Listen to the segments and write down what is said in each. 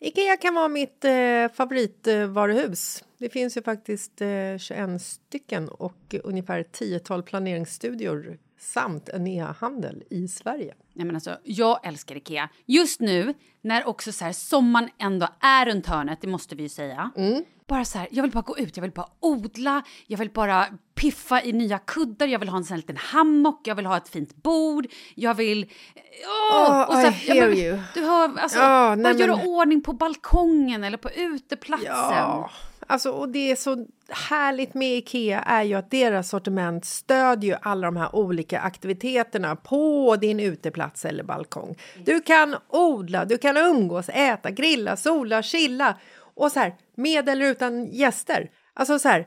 Ikea kan vara mitt eh, favoritvaruhus. Det finns ju faktiskt eh, 21 stycken och ungefär 10-tal planeringsstudior samt en e-handel i Sverige. Nej, men alltså, jag älskar Ikea. Just nu, när också så här, sommaren ändå är runt hörnet, det måste vi ju säga. Bara så här, jag vill bara gå ut, jag vill bara odla, jag vill bara piffa i nya kuddar, jag vill ha en sån liten hammock, jag vill ha ett fint bord, jag vill... Åh! Oh, I hear men, you. Du hör, alltså, Ja, bara göra men- ordning på balkongen eller på uteplatsen. Ja, alltså, och det är så härligt med Ikea är ju att deras sortiment stödjer alla de här olika aktiviteterna på din uteplats eller balkong. Du kan odla, du kan umgås, äta, grilla, sola, chilla och så här med eller utan gäster. Alltså så här,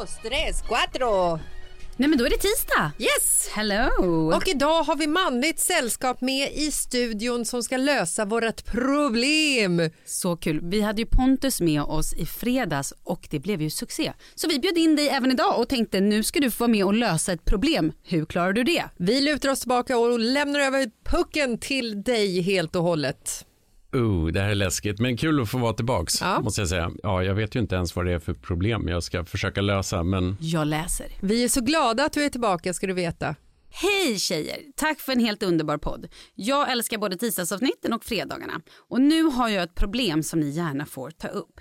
Dos, tres, cuatro! Nej men då är det tisdag. Yes! Hello! Och idag har vi manligt sällskap med i studion som ska lösa vårt problem. Så kul. Vi hade ju Pontus med oss i fredags och det blev ju succé. Så vi bjöd in dig även idag och tänkte nu ska du få vara med och lösa ett problem. Hur klarar du det? Vi lutar oss tillbaka och lämnar över pucken till dig helt och hållet. Oh, det här är läskigt, men kul att få vara tillbaks, Ja. måste jag säga. Ja, jag vet ju inte ens vad det är för problem jag ska försöka lösa, men Jag läser. Vi är så glada att du är tillbaka ska du veta. Hej tjejer! Tack för en helt underbar podd. Jag älskar både tisdagsavsnitten och fredagarna. Och nu har jag ett problem som ni gärna får ta upp.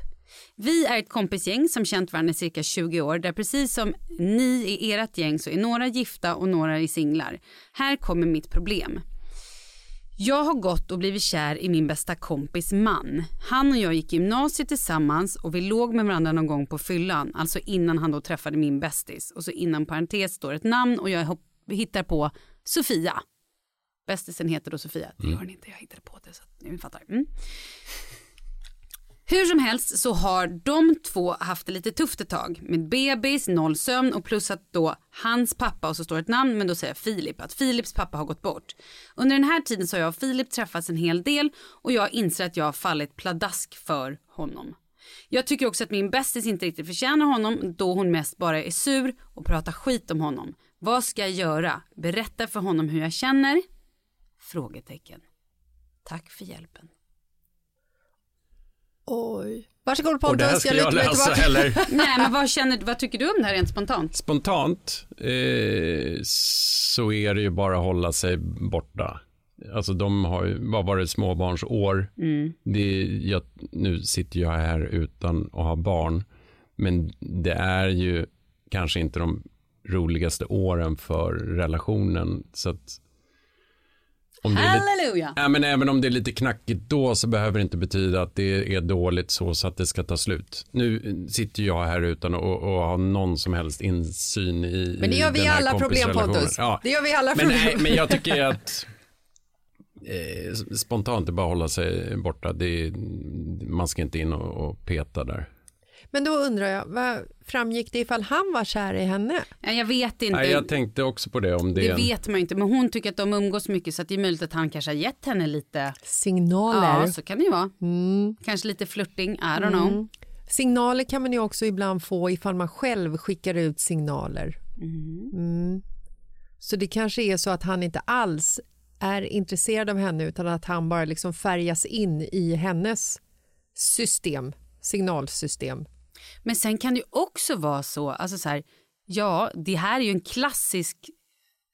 Vi är ett kompisgäng som känt varandra i cirka 20 år där precis som ni i ert gäng så är några gifta och några är singlar. Här kommer mitt problem. Jag har gått och blivit kär i min bästa kompis man. Han och jag gick gymnasiet tillsammans och vi låg med varandra någon gång på fyllan, alltså innan han då träffade min bästis. Och så innan parentes står ett namn och jag hittar på Sofia. Bästisen heter då Sofia. Det gör den inte, jag hittade på det så att ni fattar. Mm. Hur som helst så har de två haft det lite tufft ett tag med bebis, noll sömn och plus att då hans pappa och så står ett namn men då säger jag Filip att Filips pappa har gått bort. Under den här tiden så har jag och Filip träffats en hel del och jag inser att jag har fallit pladask för honom. Jag tycker också att min bästis inte riktigt förtjänar honom då hon mest bara är sur och pratar skit om honom. Vad ska jag göra? Berätta för honom hur jag känner? Frågetecken. Tack för hjälpen. Oj. Varsågod Och det här Pontus, ska jag mig läsa tillbaka. heller. Nej men vad, känner, vad tycker du om det här rent spontant? Spontant eh, så är det ju bara att hålla sig borta. Alltså de har ju, vad var det, småbarnsår. Det, jag, nu sitter jag här utan att ha barn. Men det är ju kanske inte de roligaste åren för relationen. Så att om är lite, Halleluja! ja, men även om det är lite knackigt då så behöver det inte betyda att det är dåligt så, så att det ska ta slut. Nu sitter jag här utan att ha någon som helst insyn i Men det gör vi i alla problem. Pontus. Ja. Det gör vi i alla Men, problem. nej, men jag tycker att eh, spontant bara att hålla sig borta. Det är, man ska inte in och, och peta där. Men då undrar jag, vad framgick det ifall han var kär i henne? Ja, jag vet inte. Nej, jag tänkte också på det. Om det, det vet man inte. Men hon tycker att de umgås mycket så att det är möjligt att han kanske har gett henne lite. Signaler. Ja, så kan det ju vara. Mm. Kanske lite flörting, I don't know. Signaler kan man ju också ibland få ifall man själv skickar ut signaler. Mm. Så det kanske är så att han inte alls är intresserad av henne utan att han bara liksom färgas in i hennes system, signalsystem. Men sen kan det ju också vara så, alltså så här, ja, det här är ju en klassisk,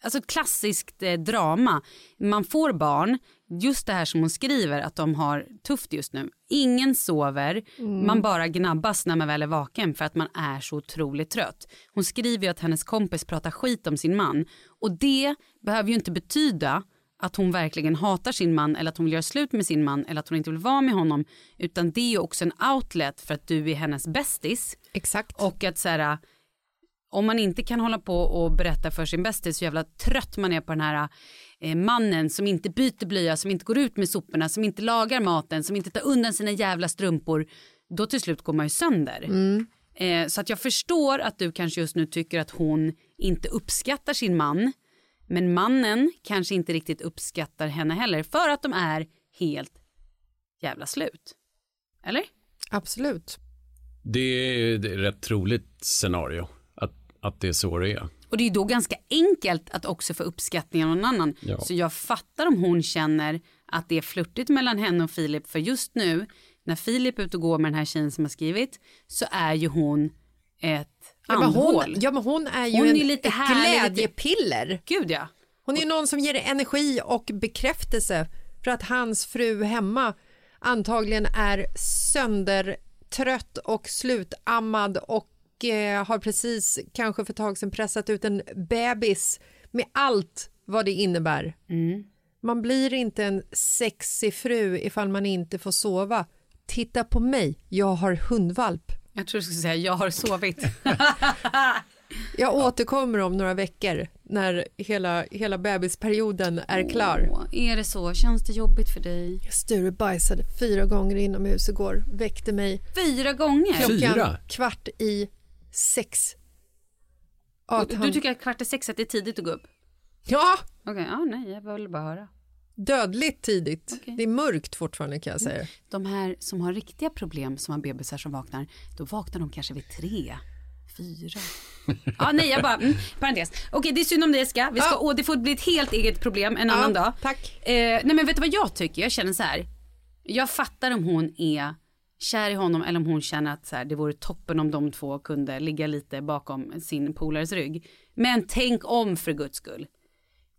alltså ett klassiskt eh, drama. Man får barn, just det här som hon skriver att de har tufft just nu. Ingen sover, man bara gnabbas när man väl är vaken för att man är så otroligt trött. Hon skriver ju att hennes kompis pratar skit om sin man och det behöver ju inte betyda att hon verkligen hatar sin man eller att hon vill göra slut med sin man eller att hon inte vill vara med honom utan det är ju också en outlet för att du är hennes bästis Exakt. och att så här, om man inte kan hålla på och berätta för sin bästis så jävla trött man är på den här eh, mannen som inte byter blöja, som inte går ut med soporna, som inte lagar maten, som inte tar undan sina jävla strumpor, då till slut går man ju sönder. Eh, så att jag förstår att du kanske just nu tycker att hon inte uppskattar sin man, men mannen kanske inte riktigt uppskattar henne heller för att de är helt jävla slut. Eller? Absolut. det, är, ett rätt troligt scenario. Att, att det är så det är. Och det är då ganska enkelt att också få uppskattning av någon annan. Ja. Så jag fattar om hon känner att det är flörtigt mellan henne och Filip. För just nu, när Filip är ute och går med den här tjejen som har skrivit, så är ju hon ett Ja men, hon, ja, men hon är ju Hon är en, lite ett lite- glädjepiller. Gud ja. Hon är ju någon som ger energi och bekräftelse för att hans fru hemma antagligen är söndertrött och slutammad och eh, har precis kanske för ett tag sedan pressat ut en bebis med allt vad det innebär. Man blir inte en sexig fru ifall man inte får sova. Titta på mig, jag har hundvalp. Jag tror du skulle säga jag har sovit. Jag återkommer om några veckor när hela, hela bebisperioden är klar. Åh, är det så? Känns det jobbigt för dig? Sture bajsade fyra gånger inomhus igår, väckte mig Fyra gånger? klockan Fyra? kvart i sex. Att Och han, Du tycker att kvart i sex att det är tidigt att gå upp? ja Okej, ja nej, jag vill bara höra. Dödligt tidigt. Okej. Det är mörkt fortfarande kan jag säga. De här som har riktiga problem som har bebisar som vaknar, då vaknar de kanske vid tre, fyra. Ja, nej, jag bara, mm, parentes. Okej, det är synd om det ska. Vi ska Ja. och det får bli ett helt eget problem en annan dag. Tack. Eh, nej, men vet du vad jag tycker? Jag känner så här. Jag fattar om hon är kär i honom eller om hon känner att så här, det vore toppen om de två kunde ligga lite bakom sin polares rygg. Men tänk om för guds skull.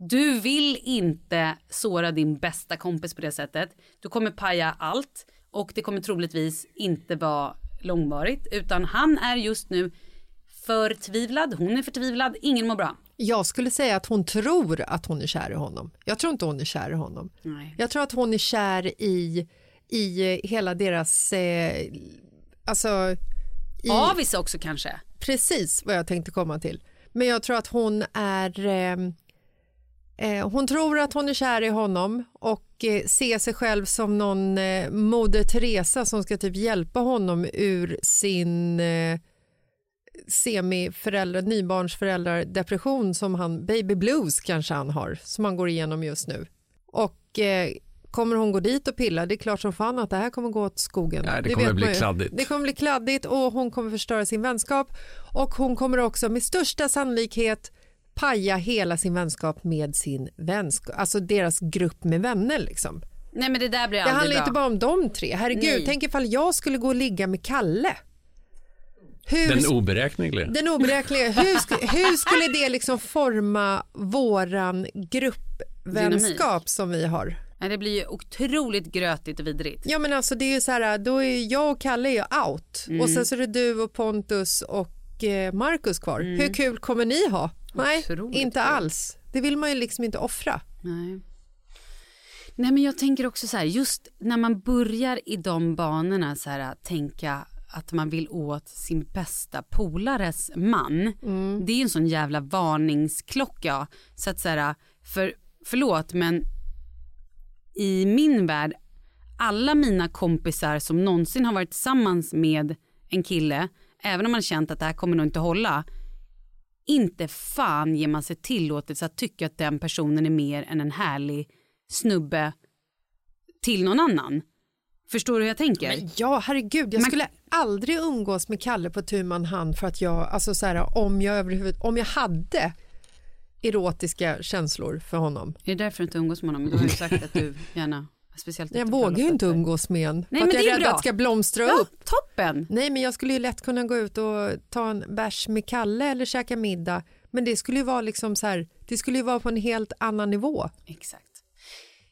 Du vill inte såra din bästa kompis på det sättet. Du kommer paja allt och det kommer troligtvis inte vara långvarigt utan han är just nu förtvivlad, hon är förtvivlad, ingen mår bra. Jag skulle säga att hon tror att hon är kär i honom. Jag tror inte hon är kär i honom. Nej. Jag tror att hon är kär i, i hera deras... Eh, alltså... I, Avis också kanske. Precis vad jag tänkte komma till. Men jag tror att hon är... Eh, eh, hon tror att hon är kär i honom och eh, se sig själv som någon eh, Moder Teresa som ska typ hjälpa honom ur sin eh, semiföräldrar, nybarnsföräldrar depression som han, baby blues kanske han har, som han går igenom just nu. Och eh, kommer hon gå dit och pilla, det är klart som fan att det här kommer gå åt skogen. Nej, det kommer vet bli man kladdigt. Det kommer bli kladdigt och hon kommer förstöra sin vänskap och hon kommer också med största sannolikhet paja hela sin vänskap med sin vänskap, alltså deras grupp med vänner liksom. Nej men det där blir Det handlar bra. inte bara om de tre. Herregud, Nej. tänk ifall jag skulle gå och ligga med Kalle. Hur, Den oberäkneliga. den oberäkneliga. Hur, hur skulle det liksom forma våran gruppvänskap som vi har? Nej, det blir ju otroligt grötigt och vidrigt. Ja men alltså det är ju så här, då är jag och Kalle är ju out Mm. och sen så är det du och Pontus och eh, Marcus kvar. Hur kul kommer ni ha? Nej, Mm. Otroligt inte kul. alls. Det vill man ju liksom inte offra. Nej. Nej men jag tänker också så här, just när man börjar i de banorna så här att tänka att man vill åt sin bästa polares man. Det är ju en sån jävla varningsklocka. Så att så här, för, förlåt men i min värld, alla mina kompisar som någonsin har varit tillsammans med en kille, även om man känt att det här kommer nog inte hålla, inte fan ger man sig tillåtelse att tycka att den personen är mer än en härlig snubbe till någon annan. Förstår du hur jag tänker? Men ja, herregud, jag Man- skulle aldrig umgås med Kalle på tu man hand för att jag, alltså så här, om jag överhuvud, om jag hade erotiska känslor för honom. Är det därför du inte umgås med honom? Du har ju sagt att du gärna, speciellt Jag vågar ju inte umgås med en för Nej, att men jag är är rädd bra. att det ska blomstra Ja, upp. toppen! Nej, men jag skulle ju lätt kunna gå ut och ta en bärs med Kalle eller käka middag. Men det skulle ju vara liksom så här, det skulle ju vara på en helt annan nivå. Exakt.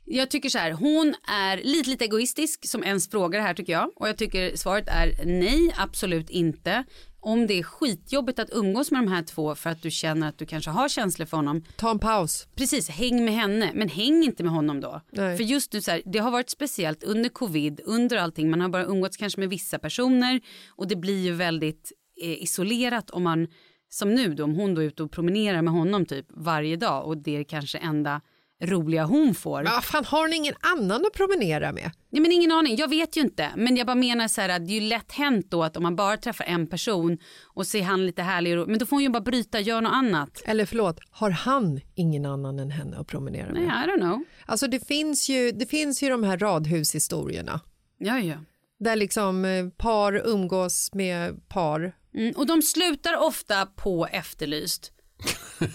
Jag tycker så här, hon är lite, lite egoistisk som ens frågar här tycker jag. Och jag tycker svaret är nej, absolut inte. Om det är skitjobbigt att umgås med de här två för att du känner att du kanske har känslor för honom, Ta en paus. precis, häng med henne, men häng inte med honom då. Nej. För just nu så här, det har varit speciellt under covid, under allting, man har bara umgåtts kanske med vissa personer och det blir ju väldigt eh, isolerat om man, som nu då, om hon då är ute och promenerar med honom typ varje dag och det är kanske enda roliga hon får. Ja, fan, har hon ingen annan att promenera med? Ja, men ingen aning, jag vet ju inte. Men jag bara menar så här att det är ju lätt hänt då att om man bara träffar en person och ser han lite härlig och men då får hon ju bara bryta, gör något annat. Eller förlåt, har han ingen annan än henne att promenera Nej, med? I don't know. Alltså det finns ju, det finns ju de här radhushistorierna Ja, ja. där liksom eh, par umgås med par. Mm, och de slutar ofta på efterlyst.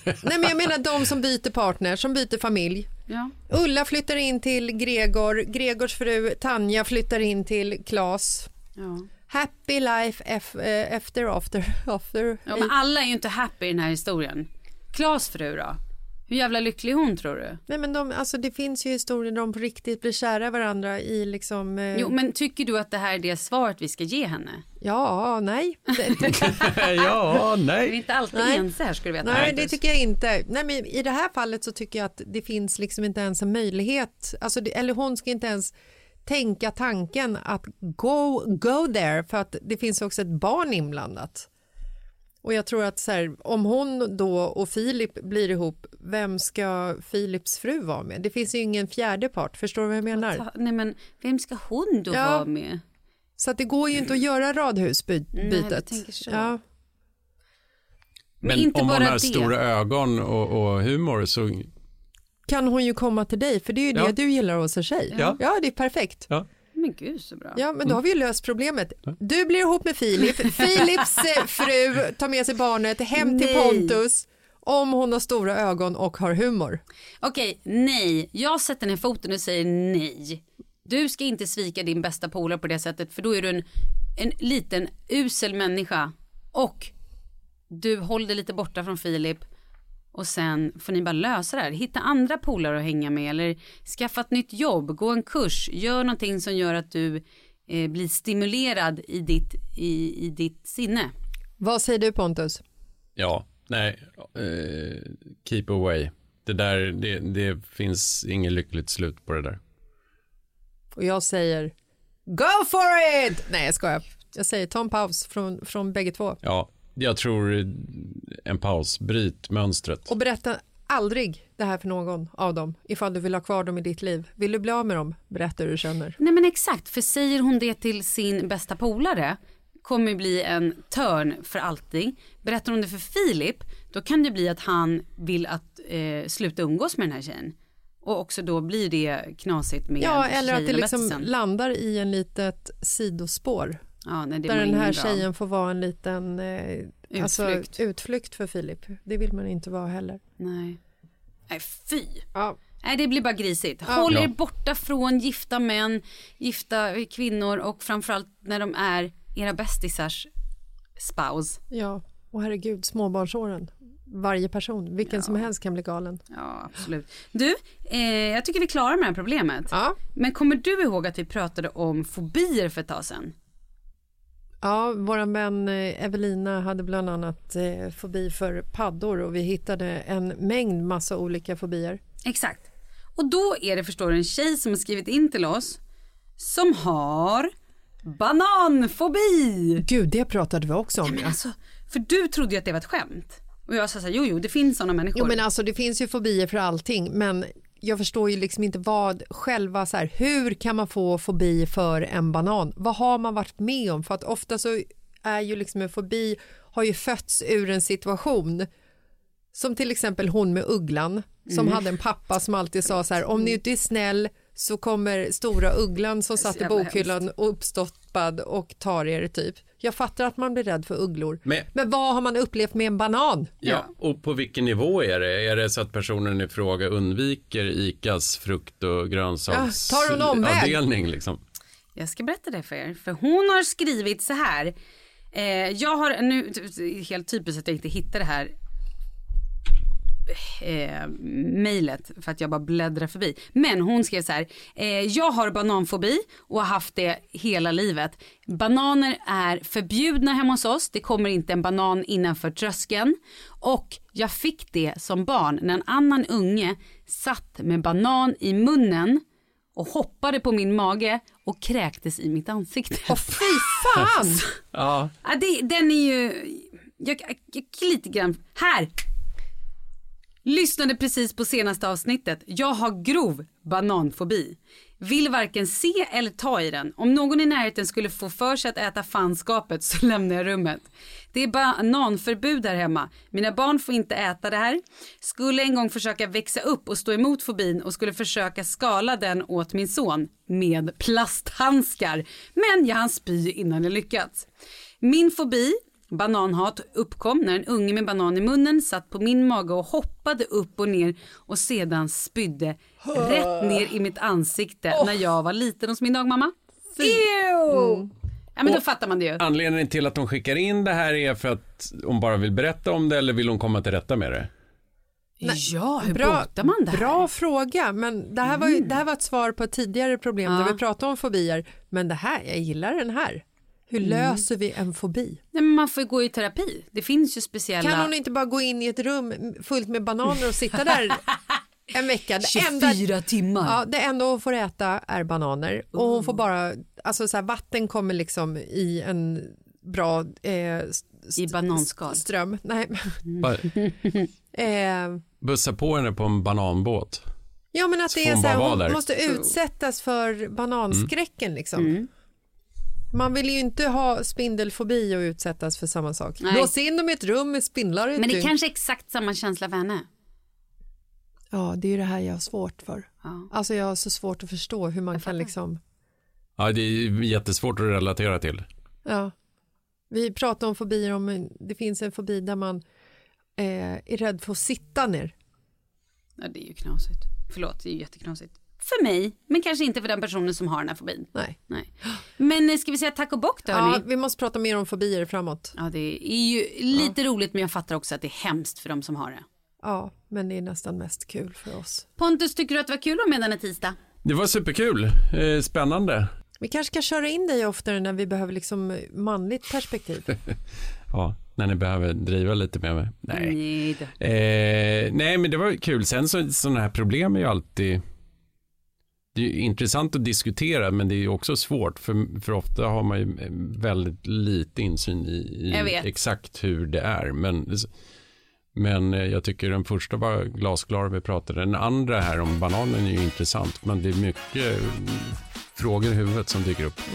Nej men jag menar de som byter partner, som byter familj. Ja. Ulla flyttar in till Gregor, Gregors fru Tanja flyttar in till Klas. Ja. Happy life ef- eh, after after after. ja, men alla är ju inte happy i den här historien. Klas fru då? Hur jävla lycklig är hon tror du? Nej men de, alltså det finns ju historier där de på riktigt blir kära varandra i liksom... Eh, Jo, men tycker du att det här är det svaret vi ska ge henne? Ja, nej. Ja, Vi är nej. inte alltid Nej. ense här ska du veta. nej, det tycker jag inte. Nej, men I det här fallet så tycker jag att det finns liksom inte ens en möjlighet, alltså, det, eller hon ska inte ens tänka tanken att go, go there för att det finns också ett barn inblandat. Och jag tror att så här, om hon då och Filip blir ihop, vem ska Filips fru vara med? Det finns ju ingen fjärde part, förstår du vad jag menar? Nej, men vem ska hon då Ja. vara med? Så att det går ju inte att göra radhusbytet. Nej. Ja. Men inte om hon bara har det. stora ögon och, och humor så, Kan hon ju komma till dig, för det är ju Ja. det du gillar hos en tjej. Ja. ja, det är perfekt. ja. Men gud så bra. Ja, men då har vi ju löst problemet. Du blir ihop med Filip, Filips eh, fru tar med sig barnet hem till Nej. Pontus om hon har stora ögon och har humor. Okej, nej. Jag sätter ner foten och säger nej. Du ska inte svika din bästa polare på det sättet för då är du en, en liten usel människa. Och du håller dig lite borta från Filip och sen får ni bara lösa det här. Hitta andra polare att hänga med eller skaffa ett nytt jobb, gå en kurs, gör någonting som gör att du eh, blir stimulerad i ditt, i, i ditt sinne. Vad säger du Pontus? ja, nej, eh, keep away. Det där, det, det finns inget lyckligt slut på det där. Och jag säger Go for it! Nej, jag skojar. Jag säger ta en paus från, från bägge två. Ja, jag tror en paus, bryt mönstret. Och berätta aldrig det här för någon av dem ifall du vill ha kvar dem i ditt liv. Vill du bli av med dem, berätta hur du känner. Nej men exakt, för säger hon det till sin bästa polare kommer bli en törn för allting. Berättar hon det för Filip, då kan det bli att han vill att eh, sluta umgås med den här tjejen. Och också då blir det knasigt med Ja, eller att det liksom landar i en litet sidospår ja, nej, det där den här tjejen får vara en liten eh, Alltså, Utflykt. utflykt för Filip. Det vill man inte vara heller. Nej. Nej, fy. Ja. Nej, det blir bara grisigt. Ja. Håll er Ja. borta från gifta män, gifta kvinnor och framförallt när de är era bästisars spouse. ja, och herregud, småbarnsåren. Varje person, vilken som helst kan bli galen. Ja, absolut. Du, eh, jag tycker vi klarar med det här problemet. Ja, Men kommer du ihåg att vi pratade om fobier för ett tag sedan? Ja vår vän eh, Evelina hade bland annat eh, fobi för paddor och vi hittade en mängd massa olika fobier. Exakt. Och då är det förstår en tjej som har skrivit in till oss som har bananfobi. Gud, det pratade vi också om. Ja. alltså, för du trodde ju att det var ett skämt. Och jag sa så här, jo jo det finns sådana människor. Jo, men alltså, det finns ju fobier för allting, men jag förstår ju liksom inte vad själva så här, hur kan man få fobi för en banan? Vad har man varit med om? För att ofta så är ju liksom en fobi har ju fötts ur en situation som till exempel hon med ugglan som hade en pappa som alltid sa så här om ni inte är snäll så kommer stora ugglan som satt i bokhyllan och uppstoppad och tar er typ. Jag fattar att man blir rädd för ugglor. Men- Men vad har man upplevt med en banan? Ja, och på vilken nivå är det? Är det så att personen i fråga undviker ICAs frukt och grönsaksavdelning? Ja, tar hon omväg? avdelning, liksom? Jag ska berätta det för er. För hon har skrivit så här. Eh, jag har nu, helt typiskt att jag inte hittar det här eh, mejlet för att jag bara bläddrar förbi. Men hon skrev så här. Eh, jag har bananfobi och har haft det hela livet. Bananer är förbjudna hemma hos oss. Det kommer inte en banan innanför tröskeln. Och jag fick det som barn när en annan unge satt med banan i munnen och hoppade på min mage och kräktes i mitt ansikte. Åh fy fan! Ja, Ja, det, den är ju, jag, jag, jag lite grann, här. Lyssnade precis på senaste avsnittet. Jag har grov bananfobi. Vill varken se eller ta i den. Om någon i närheten skulle få för sig att äta fanskapet så lämnar jag rummet. Det är bananförbud här hemma. Mina barn får inte äta det här. Skulle en gång försöka växa upp och stå emot fobin och skulle försöka skala den åt min son med plasthandskar. Men jag hann spy innan jag lyckats. Min fobi Bananhat uppkom när en unge med banan i munnen satt på min mage och hoppade upp och ner och sedan spydde rätt ner i mitt ansikte när jag var liten hos min dagmamma. Ew! Ja men då fattar man det ju. anledningen till att hon skickar in det här är för att hon bara vill berätta om det eller vill hon komma till rätta med det? Ja, hur Bra, botar man det här? bra fråga, men det här, var, ju- det här var ett svar på ett tidigare problem Ja. där vi pratade om fobier. Men det här, jag gillar den här. Hur löser vi en fobi? Nej, men man får ju gå i terapi. Det finns ju speciella... Kan hon inte bara gå in i ett rum fullt med bananer och sitta där en vecka? Det enda, 24 timmar. ja, det enda hon får äta är bananer och hon får bara, alltså så här, vatten kommer liksom i en bra eh, st- I bananskal. ström. Nej, Bara eh, bussa på henne på en bananbåt. Ja men att Så det är så här, hon måste utsättas för bananskräcken liksom. Man vill ju inte ha spindelfobi och utsättas för samma sak. Nej. Lås in dem i ett rum med spindlar Men det är dygn. kanske är exakt samma känsla för henne. Ja, det är ju det här jag har svårt för. Ja. Alltså jag har så svårt att förstå hur man kan liksom, Ja, det är jättesvårt att relatera till. ja. Vi pratar om fobier, om det finns en fobi där man eh, är rädd för att sitta ner. ja, det är ju knasigt. Förlåt, det är ju jätteknasigt. För mig, men kanske inte för den personen som har den här fobin. Nej. Nej. Men eh, ska vi säga tack och bock då Ja, hörni? vi måste prata mer om fobier framåt. Ja, det är ju lite roligt men jag fattar också att det är hemskt för de som har det. Ja, men det är nästan mest kul för oss. Pontus, tycker du att det var kul att vara med denna tisdag? Det var superkul, eh, spännande. Vi kanske ska köra in dig oftare när vi behöver liksom manligt perspektiv. Ja, när ni behöver driva lite med mig. Nej. Nej. Eh, nej, men det var kul. Sen så, sådana här problem är ju alltid det är intressant att diskutera men det är ju också svårt för, för ofta har man ju väldigt lite insyn i, i exakt hur det är. Men, Men eh, jag tycker den första var glasklar vi pratade. Den andra här om bananen är ju intressant, men det är mycket mm, frågor i huvudet som dyker upp.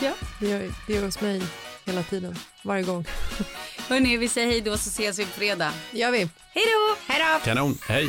Ja, det gör, det gör hos mig hela tiden, varje gång. Hörni, vi säger hej då så ses vi på fredag. gör vi. Hej då! Hej då! Kanon, hej!